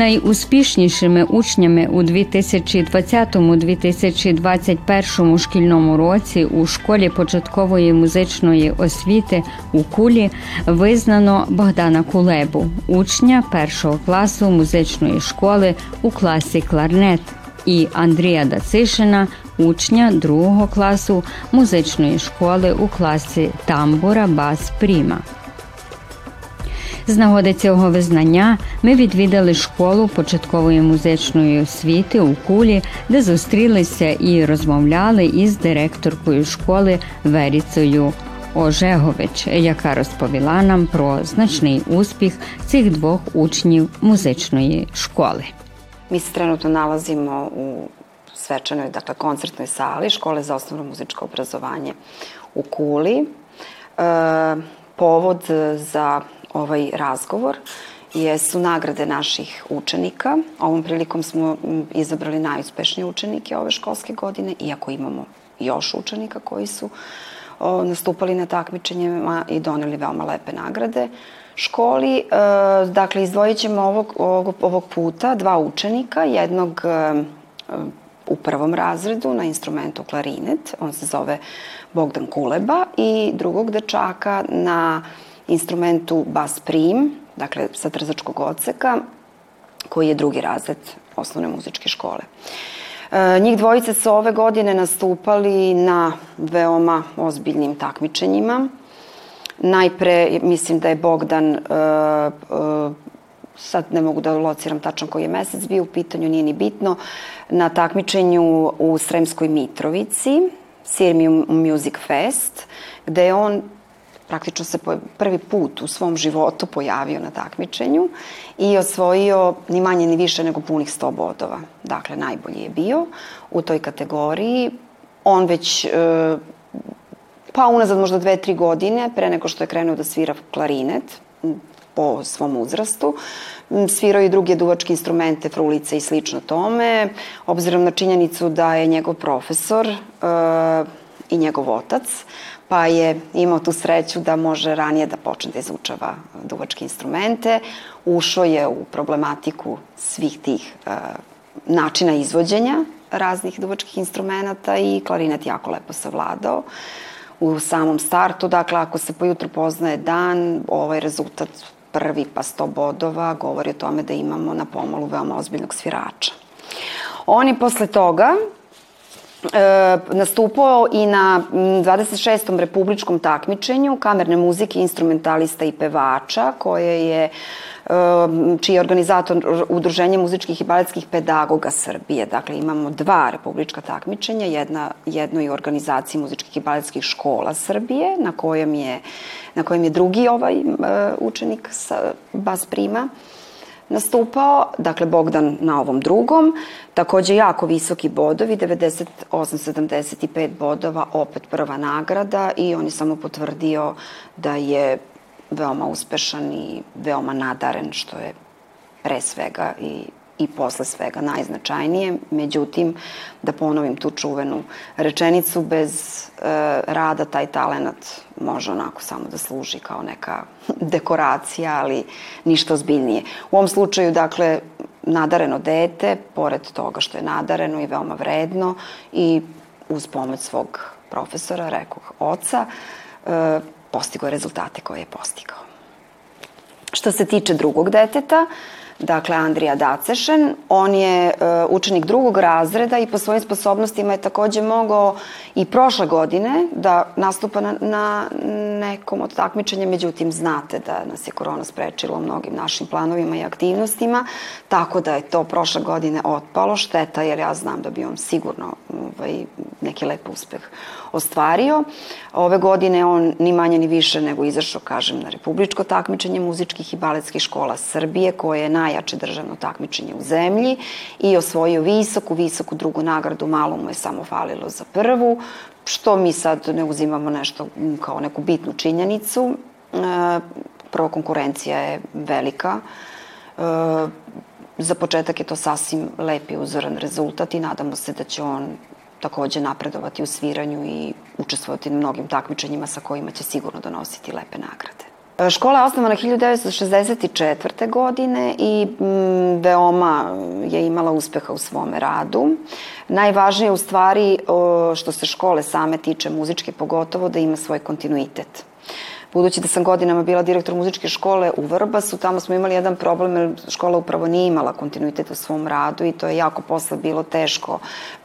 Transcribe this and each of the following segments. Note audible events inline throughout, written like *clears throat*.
Найуспішнішими учнями у 2020-2021 шкільному році у школі початкової музичної освіти у Кулі визнано Богдана Кулебу, учня першого класу музичної школи у класі кларнет, і Андрія Дацишина, учня другого класу музичної школи у класі тамбура Бас Пріма. З нагоди цього визнання ми відвідали школу початкової музичної освіти у Кулі, де зустрілися і розмовляли із директоркою школи Веріцею Ожегович, яка розповіла нам про значний успіх цих двох учнів музичної школи. Mi se trenutno nalazimo u svečanoj, dakle, koncertnoj sali Škole za osnovno muzičko obrazovanje u. E, povod za ovaj razgovor jesu nagrade naših učenika. Ovom prilikom smo izabrali najuspešnije učenike ove školske godine, iako imamo još učenika koji su nastupali na takmičenjima i doneli veoma lepe nagrade školi. E, dakle, izdvojit ćemo ovog, ovog, ovog puta dva učenika, jednog e, u prvom razredu na instrumentu klarinet, on se zove Bogdan Kuleba, i drugog dečaka na instrumentu bas prim, dakle sa trzačkog odseka, koji je drugi razred osnovne muzičke škole. E, njih dvojice su ove godine nastupali na veoma ozbiljnim takmičenjima. Najpre, mislim da je Bogdan, uh, uh, sad ne mogu da lociram tačno koji je mesec bio u pitanju, nije ni bitno, na takmičenju u Sremskoj Mitrovici, Sirmium Music Fest, gde je on praktično se prvi put u svom životu pojavio na takmičenju i osvojio ni manje ni više nego punih 100 bodova. Dakle, najbolji je bio u toj kategoriji. On već pa unazad možda dve, tri godine, pre nego što je krenuo da svira klarinet, po svom uzrastu. Svirao i druge duvačke instrumente, frulice i slično tome, obzirom na činjenicu da je njegov profesor e, i njegov otac, pa je imao tu sreću da može ranije da počne da izučava duvačke instrumente. Ušao je u problematiku svih tih e, načina izvođenja raznih duvačkih instrumenta i klarinet jako lepo savladao. u samom startu. Dakle, ako se po jutru poznaje dan, ovaj rezultat prvi pa 100 bodova govori o tome da imamo na pomolu veoma ozbiljnog svirača. On je posle toga e, nastupao i na 26. republičkom takmičenju kamerne muzike, instrumentalista i pevača, koje je čiji je organizator Udruženje muzičkih i baletskih pedagoga Srbije. Dakle, imamo dva republička takmičenja, jedna, jedno i organizaciji muzičkih i baletskih škola Srbije, na kojem je, na kojem je drugi ovaj uh, učenik sa bas prima nastupao, dakle Bogdan na ovom drugom, takođe jako visoki bodovi, 98-75 bodova, opet prva nagrada i on je samo potvrdio da je veoma uspešan i veoma nadaren, što je pre svega i i posle svega najznačajnije. Međutim, da ponovim tu čuvenu rečenicu, bez e, rada taj talenat može onako samo da služi kao neka *laughs* dekoracija, ali ništa ozbiljnije. U ovom slučaju, dakle, nadareno dete, pored toga što je nadareno i veoma vredno i uz pomoć svog profesora, rekoh oca, e, postigao rezultate koje je postigao. Što se tiče drugog deteta, dakle Andrija Dacešen. On je uh, učenik drugog razreda i po svojim sposobnostima je takođe mogao i prošle godine da nastupa na, na nekom od takmičenja, međutim znate da nas je korona sprečila u mnogim našim planovima i aktivnostima, tako da je to prošle godine otpalo, šteta jer ja znam da bi on sigurno ovaj, neki lep uspeh ostvario. Ove godine on ni manje ni više nego izašao, kažem, na republičko takmičenje muzičkih i baletskih škola Srbije, koje je najjače državno takmičenje u zemlji i osvojio visoku, visoku drugu nagradu, malo mu je samo falilo za prvu, što mi sad ne uzimamo nešto kao neku bitnu činjenicu. E, prvo, konkurencija je velika. E, za početak je to sasvim lep i uzoran rezultat i nadamo se da će on takođe napredovati u sviranju i učestvovati na mnogim takmičenjima sa kojima će sigurno donositi lepe nagrade. Škola je osnovana 1964. godine i mm, veoma je imala uspeha u svome radu. Najvažnije u stvari što se škole same tiče muzičke pogotovo da ima svoj kontinuitet. Budući da sam godinama bila direktor muzičke škole u Vrbasu, tamo smo imali jedan problem jer škola upravo nije imala kontinuitet u svom radu i to je jako posle bilo teško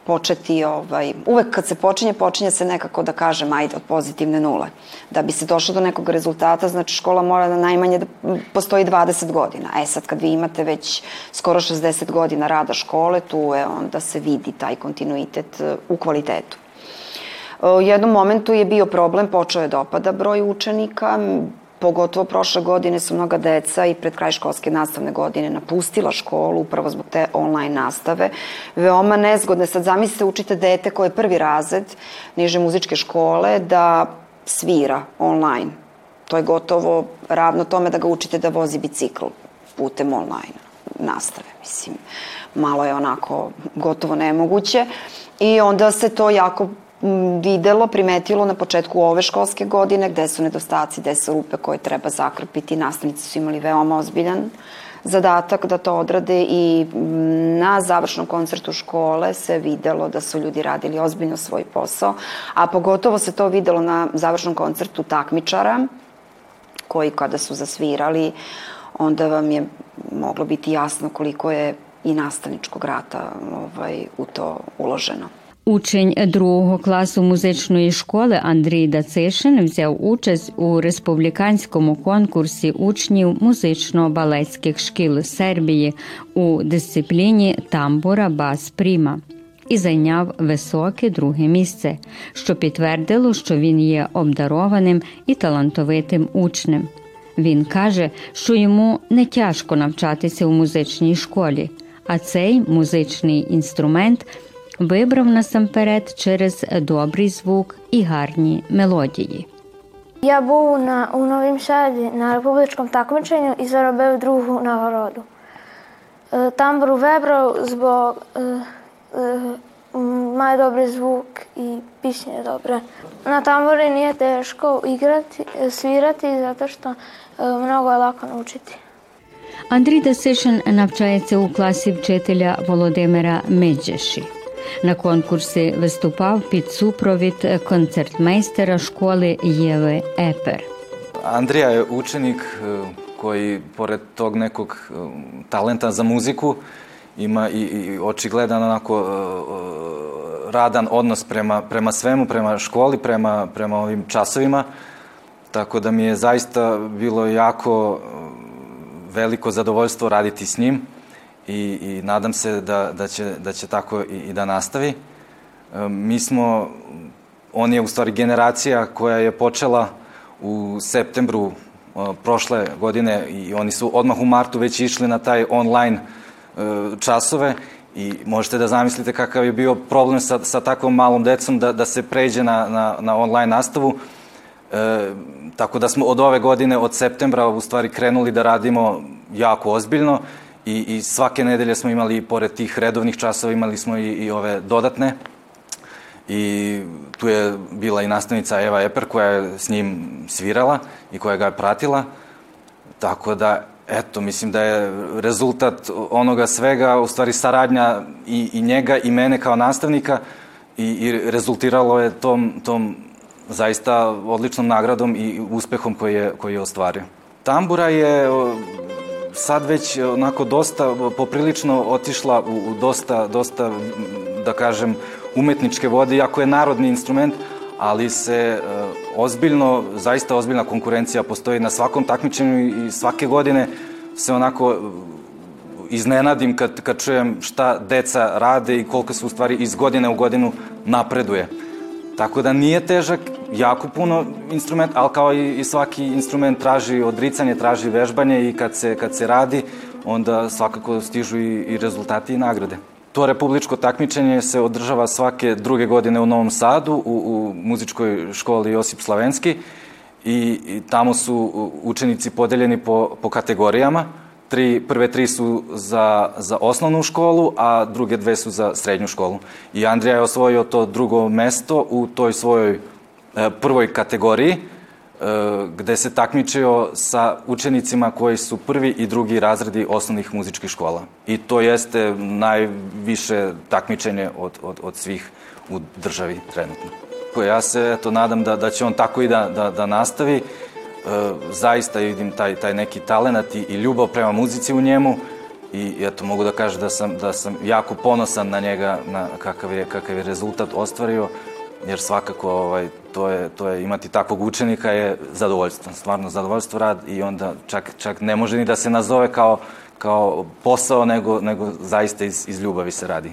početi, ovaj, uvek kad se počinje, počinje se nekako da kažem, ajde, od pozitivne nule. Da bi se došlo do nekog rezultata, znači škola mora da najmanje da postoji 20 godina. E sad, kad vi imate već skoro 60 godina rada škole, tu je onda se vidi taj kontinuitet u kvalitetu. U jednom momentu je bio problem, počeo je da opada broj učenika, pogotovo prošle godine su mnoga deca i pred kraj školske nastavne godine napustila školu upravo zbog te online nastave. Veoma nezgodne. Sad zamislite učite dete koje je prvi razred niže muzičke škole da svira online. To je gotovo ravno tome da ga učite da vozi bicikl putem online nastave. Mislim, malo je onako gotovo nemoguće. I onda se to jako videlo, primetilo na početku ove školske godine gde su nedostaci, gde su rupe koje treba zakrpiti. Nastavnici su imali veoma ozbiljan zadatak da to odrade i na završnom koncertu škole se videlo da su ljudi radili ozbiljno svoj posao, a pogotovo se to videlo na završnom koncertu takmičara koji kada su zasvirali onda vam je moglo biti jasno koliko je i nastavničkog rata ovaj, u to uloženo. Учень другого класу музичної школи Андрій Дацишин взяв участь у республіканському конкурсі учнів музично-балетських шкіл Сербії у дисципліні тамбура бас пріма і зайняв високе друге місце, що підтвердило, що він є обдарованим і талантовитим учнем. Він каже, що йому не тяжко навчатися у музичній школі, а цей музичний інструмент – вибрав насамперед через добрий звук і гарні мелодії. Я був на, у Новім Саді на республічному такмиченню і заробив другу нагороду. Тамбуру вибрав, бо має добрий звук і пісня добре. На тамбурі не тяжко іграти, свірати, zato što mnogo je lako naučiti. Андрій Дасишин навчається у класі вчителя Володимира Меджеші. На конкурсі виступав під супровід концертмейстера школи Єви Епер. Andrija je učenik koji, pored tog nekog talenta za muziku, ima i, i očigledan onako radan odnos prema, prema svemu, prema školi, prema, prema ovim časovima. Tako da mi je zaista bilo jako veliko zadovoljstvo raditi s njim i, i nadam se da, da, će, da će tako i, i da nastavi. E, mi smo, on je u stvari generacija koja je počela u septembru e, prošle godine i oni su odmah u martu već išli na taj online e, časove i možete da zamislite kakav je bio problem sa, sa takvom malom decom da, da se pređe na, na, na online nastavu. E, tako da smo od ove godine, od septembra, u stvari krenuli da radimo jako ozbiljno i, i svake nedelje smo imali, pored tih redovnih časova, imali smo i, i ove dodatne. I tu je bila i nastavnica Eva Eper koja je s njim svirala i koja ga je pratila. Tako da, eto, mislim da je rezultat onoga svega, u stvari saradnja i, i njega i mene kao nastavnika i, i rezultiralo je tom, tom zaista odličnom nagradom i uspehom koji je, koji je ostvario. Tambura je sad već onako dosta poprilično otišla u, u dosta, dosta, da kažem, umetničke vode, iako je narodni instrument, ali se e, ozbiljno, zaista ozbiljna konkurencija postoji na svakom takmičenju i svake godine se onako iznenadim kad, kad čujem šta deca rade i koliko se u stvari iz godine u godinu napreduje. Tako da nije težak, jako puno instrument, ali kao i, i svaki instrument traži odricanje, traži vežbanje i kad se, kad se radi, onda svakako stižu i, i rezultati i nagrade. To republičko takmičenje se održava svake druge godine u Novom Sadu, u, u muzičkoj školi Josip Slavenski i, i tamo su učenici podeljeni po, po kategorijama. Tri, prve tri su za, za osnovnu školu, a druge dve su za srednju školu. I Andrija je osvojio to drugo mesto u toj svojoj prvoj kategoriji gde se takmičio sa učenicima koji su prvi i drugi razredi osnovnih muzičkih škola. I to jeste najviše takmičenje od, od, od svih u državi trenutno. Ja se eto, nadam da, da će on tako i da, da, da nastavi. E, zaista vidim taj, taj neki talenat i, i ljubav prema muzici u njemu i eto mogu da kažem da sam, da sam jako ponosan na njega, na kakav je, kakav je rezultat ostvario, jer svakako ovaj, to, je, to je imati takvog učenika je zadovoljstvo, stvarno zadovoljstvo rad i onda čak, čak ne može ni da se nazove kao, kao posao, nego, nego zaista iz, iz ljubavi se radi.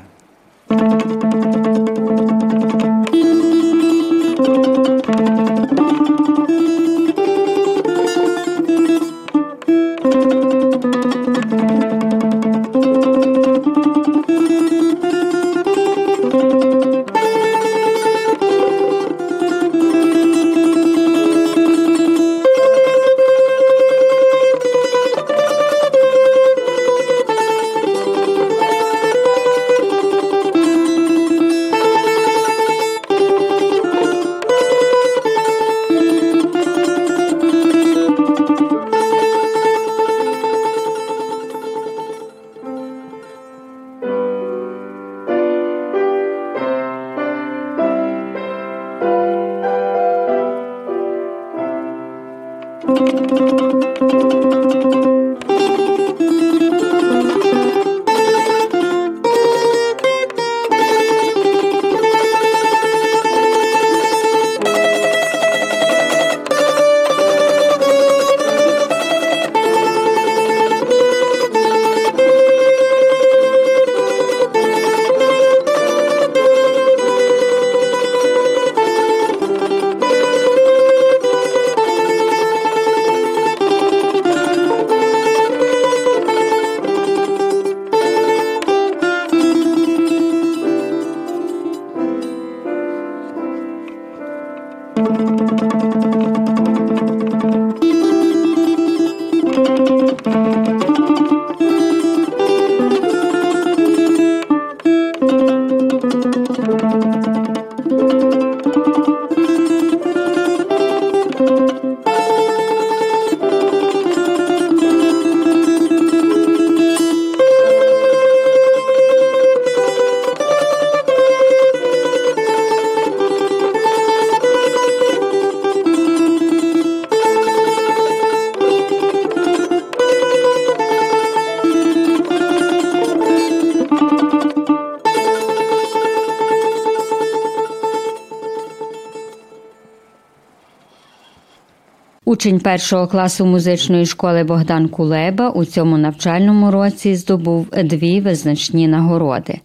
Учень першого класу музичної школи Богдан Кулеба у цьому навчальному році здобув дві визначні нагороди.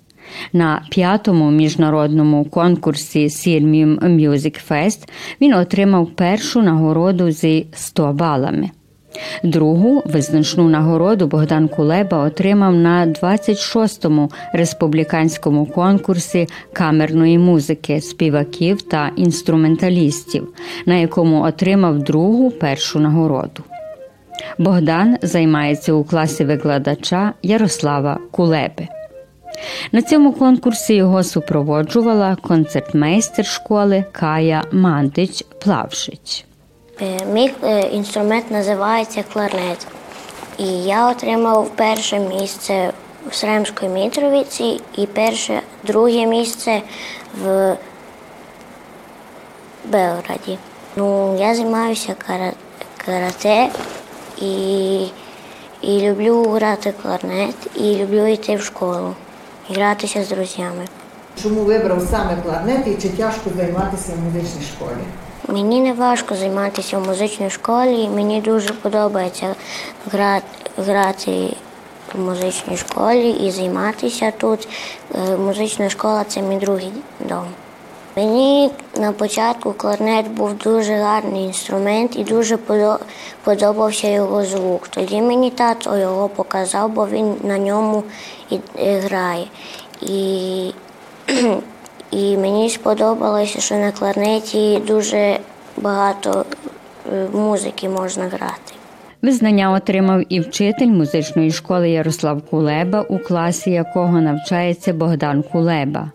На п'ятому міжнародному конкурсі Сірмім Music Fest він отримав першу нагороду зі 100 балами. Другу визначну нагороду Богдан Кулеба отримав на 26-му республіканському конкурсі камерної музики, співаків та інструменталістів, на якому отримав другу першу нагороду. Богдан займається у класі викладача Ярослава Кулеби. На цьому конкурсі його супроводжувала концертмейстер школи Кая Мандич Плавшич. Е, Мій е, інструмент називається кларнет. І я отримав перше місце в Сремській Мітровіці і перше, друге місце в Белграді. Ну, я займаюся карате і, і люблю грати кларнет, і люблю йти в школу, гратися з друзями. Чому вибрав саме кларнет і чи тяжко займатися в музичній школі? Мені не важко займатися в музичній школі. Мені дуже подобається грати, грати в музичній школі і займатися тут. Е, Музична школа це мій другий дом. Мені на початку кларнет був дуже гарний інструмент і дуже подобався його звук. Тоді мені тато його показав, бо він на ньому і е, грає. І *clears throat* і мені сподобалося, що на кларнеті дуже багато е, музики можна грати. Визнання отримав і вчитель музичної школи Ярослав Кулеба, у класі якого навчається Богдан Кулеба.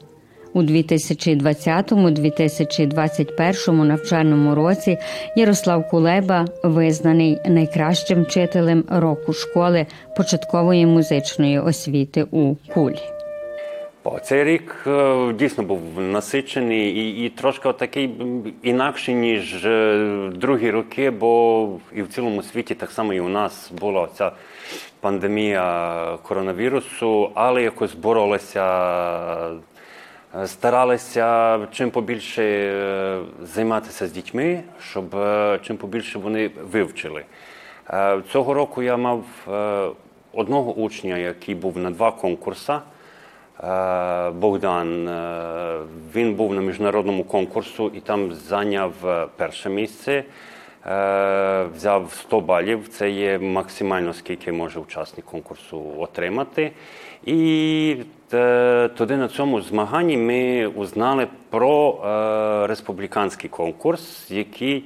У 2020-2021 навчальному році Ярослав Кулеба визнаний найкращим вчителем року школи початкової музичної освіти у Кулі. Цей рік е, дійсно був насичений і, і трошки такий інакший, ніж е, другі роки, бо і в цілому світі, так само і у нас була ця пандемія коронавірусу, але якось боролися, е, старалися чим побільше займатися з дітьми, щоб чим побільше вони вивчили. Цього року я мав одного учня, який був на два конкурси. Е, Богдан. е, Він був на міжнародному конкурсу і там зайняв е, перше місце. Взяв 100 балів. Це є максимально скільки може учасник конкурсу отримати. І туди на цьому змаганні ми узнали про республіканський конкурс, який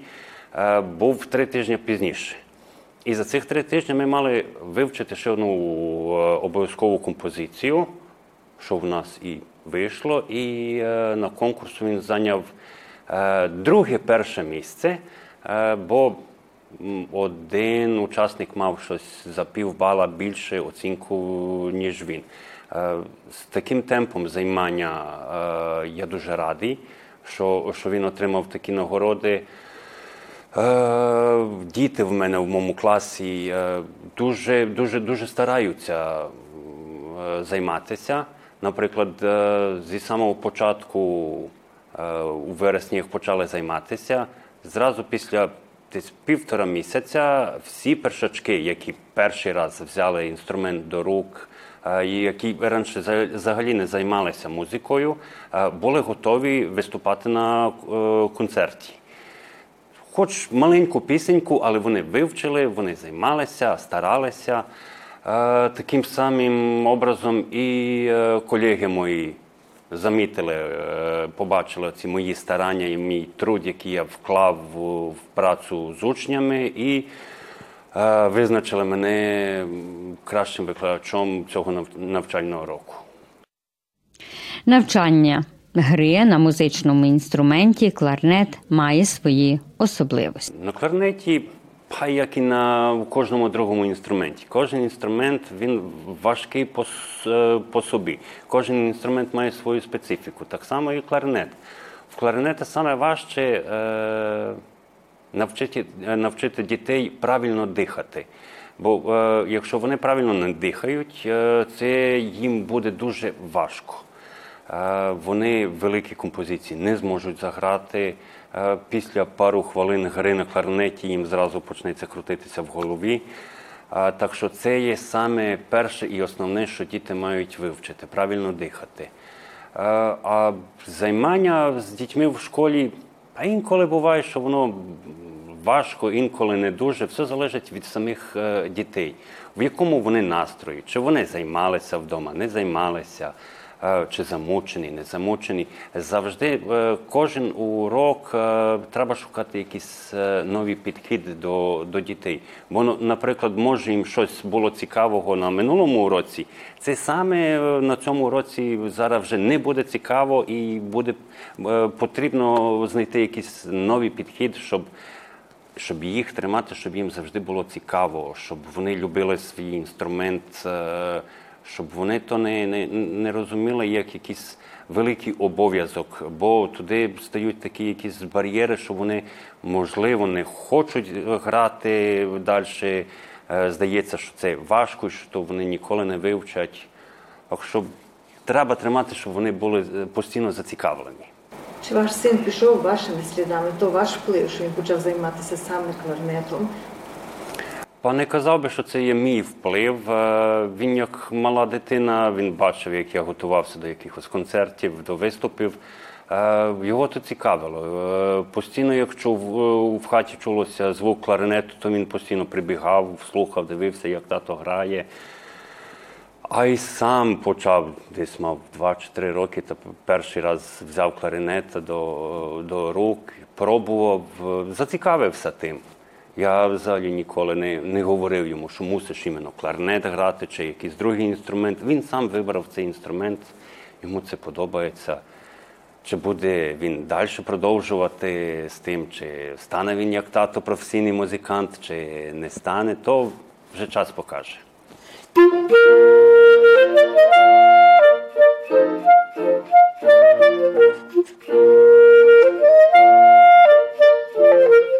був три тижні пізніше. І за цих три тижні ми мали вивчити ще одну обов'язкову композицію, що в нас і вийшло. І е, на конкурсу він зайняв е, друге перше місце, е, бо один учасник мав щось за півбала більше оцінку, ніж він. З таким темпом займання я дуже радий, що, що він отримав такі нагороди. Діти в мене в моєму класі дуже, дуже, дуже стараються займатися. Наприклад, е, зі самого початку е, у вересні як почали займатися. Зразу після десь півтора місяця всі першачки, які перший раз взяли інструмент до рук, е, і які раніше взагалі не займалися музикою, були готові виступати на концерті. Хоч маленьку пісеньку, але вони вивчили, вони займалися, старалися. Таким самим образом і е, колеги мої замітили, е, побачили ці мої старання і мій труд, який я вклав в, працю з учнями, і е, визначили мене кращим викладачом цього нав- навчального року. Навчання гри на музичному інструменті кларнет має свої особливості. На кларнеті, па як і на кожному другому інструменті. Кожен інструмент він важкий по, е, по собі. Кожен інструмент має свою специфіку. Так само і кларнет. В кларнеті саме важче е, навчити, е, навчити дітей правильно дихати. Бо е, якщо вони правильно не дихають, е, це їм буде дуже важко. Е, Вони великі композиції не зможуть заграти. Е, Після пару хвилин гри на кларнеті їм зразу почнеться крутитися в голові. Е, Так що це є саме перше і основне, що діти мають вивчити правильно дихати. Е, А займання з дітьми в школі, а інколи буває, що воно важко, інколи не дуже. Все залежить від самих дітей, в якому вони настрої, чи вони займалися вдома, не займалися, чи замучені, не замучені. Завжди е, кожен урок е, треба шукати якісь е, нові підходи до, до дітей. Бо, ну, наприклад, може їм щось було цікавого на минулому уроці. Це саме е, на цьому уроці зараз вже не буде цікаво і буде е, потрібно знайти якийсь новий підхід, щоб щоб їх тримати, щоб їм завжди було цікаво, щоб вони любили свій інструмент, е, щоб вони то не, не, не розуміли як якийсь великий обов'язок, бо туди стають такі якісь бар'єри, що вони, можливо, не хочуть грати далі. Здається, що це важко, що вони ніколи не вивчать. Так що треба тримати, щоб вони були е, постійно зацікавлені. Чи ваш син пішов вашими слідами? То ваш вплив, що він почав займатися саме кларнетом? Па не казав би, що це є мій вплив. Е, Він як мала дитина, він бачив, як я готувався до якихось концертів, до виступів. Е, Його то цікавило. Е, Постійно, як чув е, в хаті чулося звук кларинету, то він постійно прибігав, слухав, дивився, як тато грає. А й сам почав десь мав 2 чи 3 роки, та перший раз взяв кларинет до, до рук, пробував, зацікавився тим. Я взагалі ніколи не не говорив йому, що мусиш іменно кларнет грати чи якийсь другий інструмент. Він сам вибрав цей інструмент, йому це подобається. Чи буде він далі продовжувати з тим, чи стане він як тато професійний музикант, чи не стане, то вже час покаже. Thank you.